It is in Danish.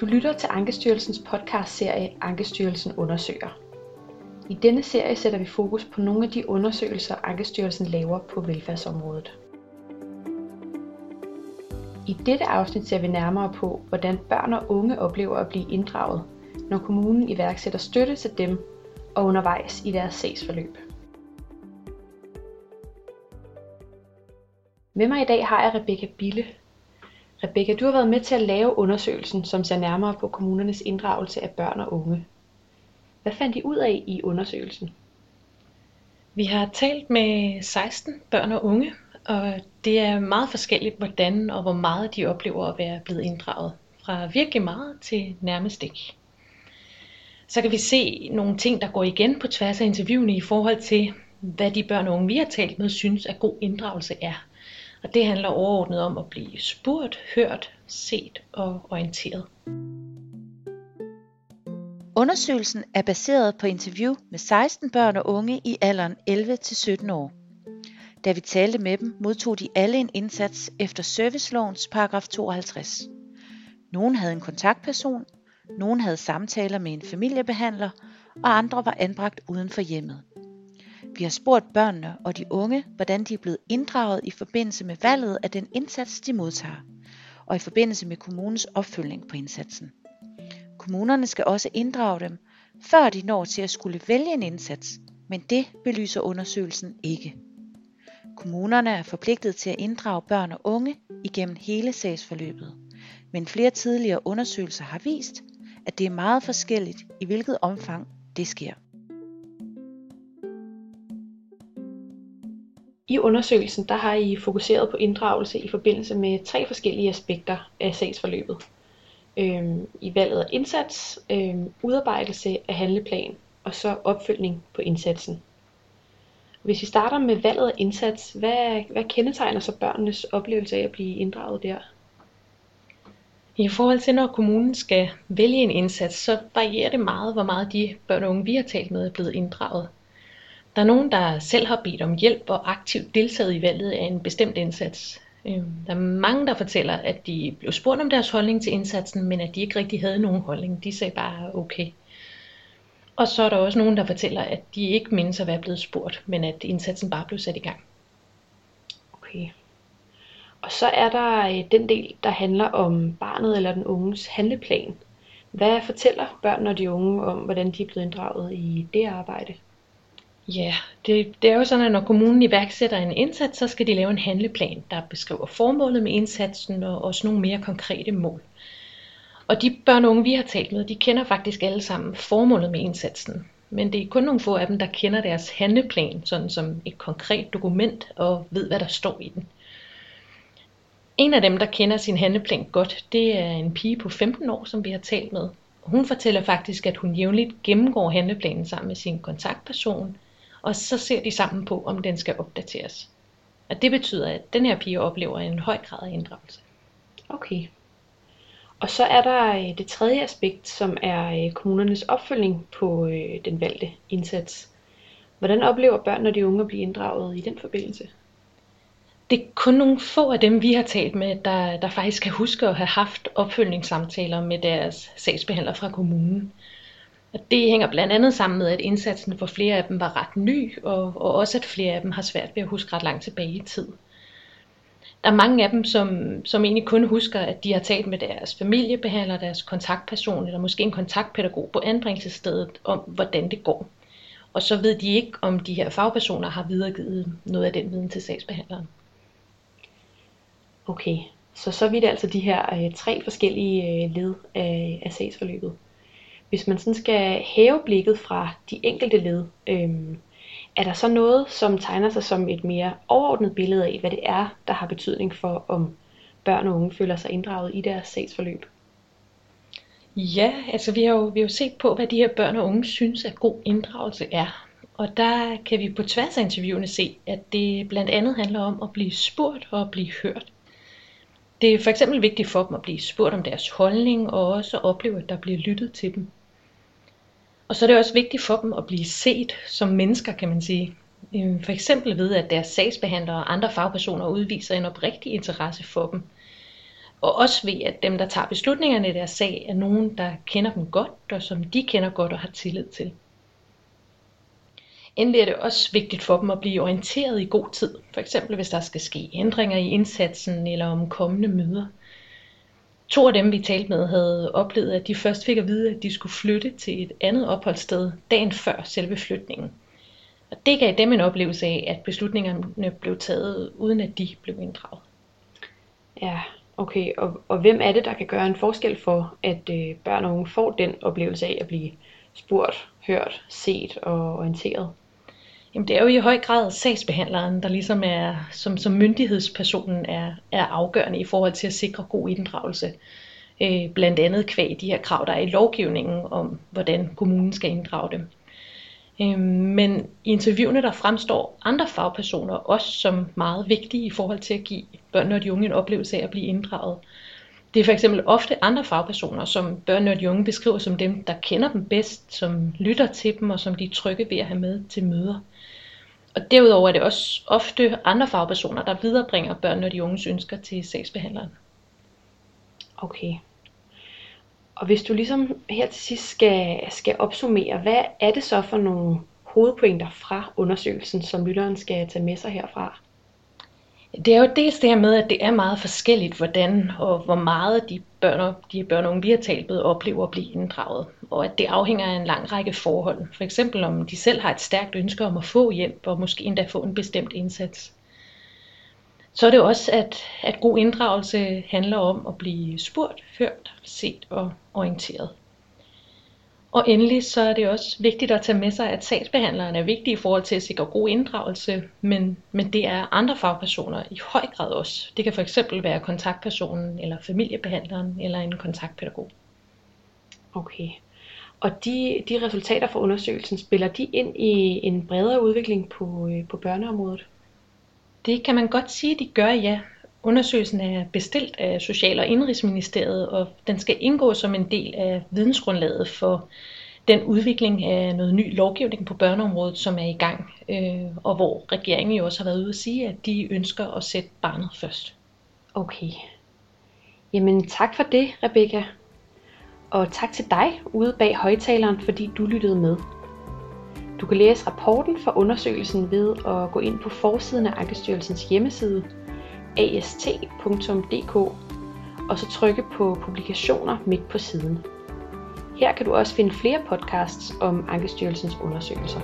Du lytter til Ankestyrelsens podcastserie Ankestyrelsen undersøger. I denne serie sætter vi fokus på nogle af de undersøgelser, Ankestyrelsen laver på velfærdsområdet. I dette afsnit ser vi nærmere på, hvordan børn og unge oplever at blive inddraget, når kommunen iværksætter støtte til dem og undervejs i deres sagsforløb. Med mig i dag har jeg Rebecca Bille, Rebecca, du har været med til at lave undersøgelsen, som ser nærmere på kommunernes inddragelse af børn og unge. Hvad fandt I ud af i undersøgelsen? Vi har talt med 16 børn og unge, og det er meget forskelligt, hvordan og hvor meget de oplever at være blevet inddraget. Fra virkelig meget til nærmest ikke. Så kan vi se nogle ting, der går igen på tværs af interviewene i forhold til, hvad de børn og unge, vi har talt med, synes, at god inddragelse er. Og det handler overordnet om at blive spurgt, hørt, set og orienteret. Undersøgelsen er baseret på interview med 16 børn og unge i alderen 11-17 år. Da vi talte med dem, modtog de alle en indsats efter servicelovens paragraf 52. Nogen havde en kontaktperson, nogen havde samtaler med en familiebehandler, og andre var anbragt uden for hjemmet. Vi har spurgt børnene og de unge, hvordan de er blevet inddraget i forbindelse med valget af den indsats, de modtager, og i forbindelse med kommunens opfølgning på indsatsen. Kommunerne skal også inddrage dem, før de når til at skulle vælge en indsats, men det belyser undersøgelsen ikke. Kommunerne er forpligtet til at inddrage børn og unge igennem hele sagsforløbet, men flere tidligere undersøgelser har vist, at det er meget forskelligt i hvilket omfang det sker. I undersøgelsen der har I fokuseret på inddragelse i forbindelse med tre forskellige aspekter af sagsforløbet. Øhm, I valget af indsats, øhm, udarbejdelse af handleplan og så opfølgning på indsatsen. Hvis vi starter med valget af indsats, hvad, hvad kendetegner så børnenes oplevelse af at blive inddraget der? I forhold til når kommunen skal vælge en indsats, så varierer det meget, hvor meget de børn og unge, vi har talt med, er blevet inddraget. Der er nogen, der selv har bedt om hjælp og aktivt deltaget i valget af en bestemt indsats. Øhm, der er mange, der fortæller, at de blev spurgt om deres holdning til indsatsen, men at de ikke rigtig havde nogen holdning. De sagde bare okay. Og så er der også nogen, der fortæller, at de ikke mindes at være blevet spurgt, men at indsatsen bare blev sat i gang. Okay. Og så er der øh, den del, der handler om barnet eller den unges handleplan. Hvad fortæller børn og de unge om, hvordan de er blevet inddraget i det arbejde? Ja, det, det er jo sådan, at når kommunen iværksætter en indsats, så skal de lave en handleplan, der beskriver formålet med indsatsen og også nogle mere konkrete mål. Og de børn og unge, vi har talt med, de kender faktisk alle sammen formålet med indsatsen. Men det er kun nogle få af dem, der kender deres handleplan, sådan som et konkret dokument og ved, hvad der står i den. En af dem, der kender sin handleplan godt, det er en pige på 15 år, som vi har talt med. Hun fortæller faktisk, at hun jævnligt gennemgår handleplanen sammen med sin kontaktperson, og så ser de sammen på, om den skal opdateres. Og det betyder, at den her pige oplever en høj grad af inddragelse. Okay. Og så er der øh, det tredje aspekt, som er øh, kommunernes opfølgning på øh, den valgte indsats. Hvordan oplever børn og de unge at blive inddraget i den forbindelse? Det er kun nogle få af dem, vi har talt med, der, der faktisk kan huske at have haft opfølgningssamtaler med deres sagsbehandler fra kommunen. Og det hænger blandt andet sammen med, at indsatsen for flere af dem var ret ny, og, og også at flere af dem har svært ved at huske ret langt tilbage i tid. Der er mange af dem, som, som egentlig kun husker, at de har talt med deres familiebehandler, deres kontaktperson, eller måske en kontaktpædagog på anbringelsesstedet om, hvordan det går. Og så ved de ikke, om de her fagpersoner har videregivet noget af den viden til sagsbehandleren. Okay, så så vidt altså de her øh, tre forskellige øh, led af, af sagsforløbet hvis man sådan skal hæve blikket fra de enkelte led, øh, er der så noget, som tegner sig som et mere overordnet billede af, hvad det er, der har betydning for, om børn og unge føler sig inddraget i deres sagsforløb? Ja, altså vi har, jo, vi har jo set på, hvad de her børn og unge synes, at god inddragelse er. Og der kan vi på tværs af interviewene se, at det blandt andet handler om at blive spurgt og at blive hørt. Det er for eksempel vigtigt for dem at blive spurgt om deres holdning og også at opleve, at der bliver lyttet til dem. Og så er det også vigtigt for dem at blive set som mennesker, kan man sige. Øhm, for eksempel ved, at deres sagsbehandlere og andre fagpersoner udviser en oprigtig interesse for dem. Og også ved, at dem, der tager beslutningerne i deres sag, er nogen, der kender dem godt, og som de kender godt og har tillid til. Endelig er det også vigtigt for dem at blive orienteret i god tid, for eksempel hvis der skal ske ændringer i indsatsen eller om kommende møder. To af dem, vi talte med, havde oplevet, at de først fik at vide, at de skulle flytte til et andet opholdssted dagen før selve flytningen. Og det gav dem en oplevelse af, at beslutningerne blev taget, uden at de blev inddraget. Ja, okay. Og, og hvem er det, der kan gøre en forskel for, at øh, børn og unge får den oplevelse af at blive spurgt, hørt, set og orienteret? Jamen det er jo i høj grad sagsbehandleren, der ligesom er, som, som myndighedspersonen er, er afgørende i forhold til at sikre god inddragelse. Øh, blandt andet kvæg de her krav, der er i lovgivningen om, hvordan kommunen skal inddrage dem. Øh, men i interviewene der fremstår andre fagpersoner også som meget vigtige i forhold til at give børn og de unge en oplevelse af at blive inddraget. Det er for eksempel ofte andre fagpersoner, som børn og de unge beskriver som dem, der kender dem bedst, som lytter til dem og som de er trygge ved at have med til møder. Og derudover er det også ofte andre fagpersoner, der viderebringer børn og de unges ønsker til sagsbehandleren. Okay. Og hvis du ligesom her til sidst skal, skal opsummere, hvad er det så for nogle hovedpointer fra undersøgelsen, som lytteren skal tage med sig herfra? Det er jo dels det her med, at det er meget forskelligt, hvordan og hvor meget de børn og, de børn og unge, vi har talt med, oplever at blive inddraget. Og at det afhænger af en lang række forhold. For eksempel om de selv har et stærkt ønske om at få hjælp, og måske endda få en bestemt indsats. Så er det også, at, at god inddragelse handler om at blive spurgt, hørt, set og orienteret. Og endelig så er det også vigtigt at tage med sig, at sagsbehandleren er vigtig i forhold til at sikre god inddragelse, men, men det er andre fagpersoner i høj grad også. Det kan for eksempel være kontaktpersonen, eller familiebehandleren, eller en kontaktpædagog. Okay. Og de, de resultater fra undersøgelsen, spiller de ind i en bredere udvikling på, øh, på børneområdet? Det kan man godt sige, de gør, ja. Undersøgelsen er bestilt af Social- og Indrigsministeriet, og den skal indgå som en del af vidensgrundlaget for den udvikling af noget ny lovgivning på børneområdet, som er i gang, øh, og hvor regeringen jo også har været ude at sige, at de ønsker at sætte barnet først. Okay. Jamen tak for det, Rebecca. Og tak til dig ude bag højtaleren, fordi du lyttede med. Du kan læse rapporten fra undersøgelsen ved at gå ind på forsiden af Ankestyrelsens hjemmeside ast.dk og så trykke på publikationer midt på siden. Her kan du også finde flere podcasts om Ankestyrelsens undersøgelser.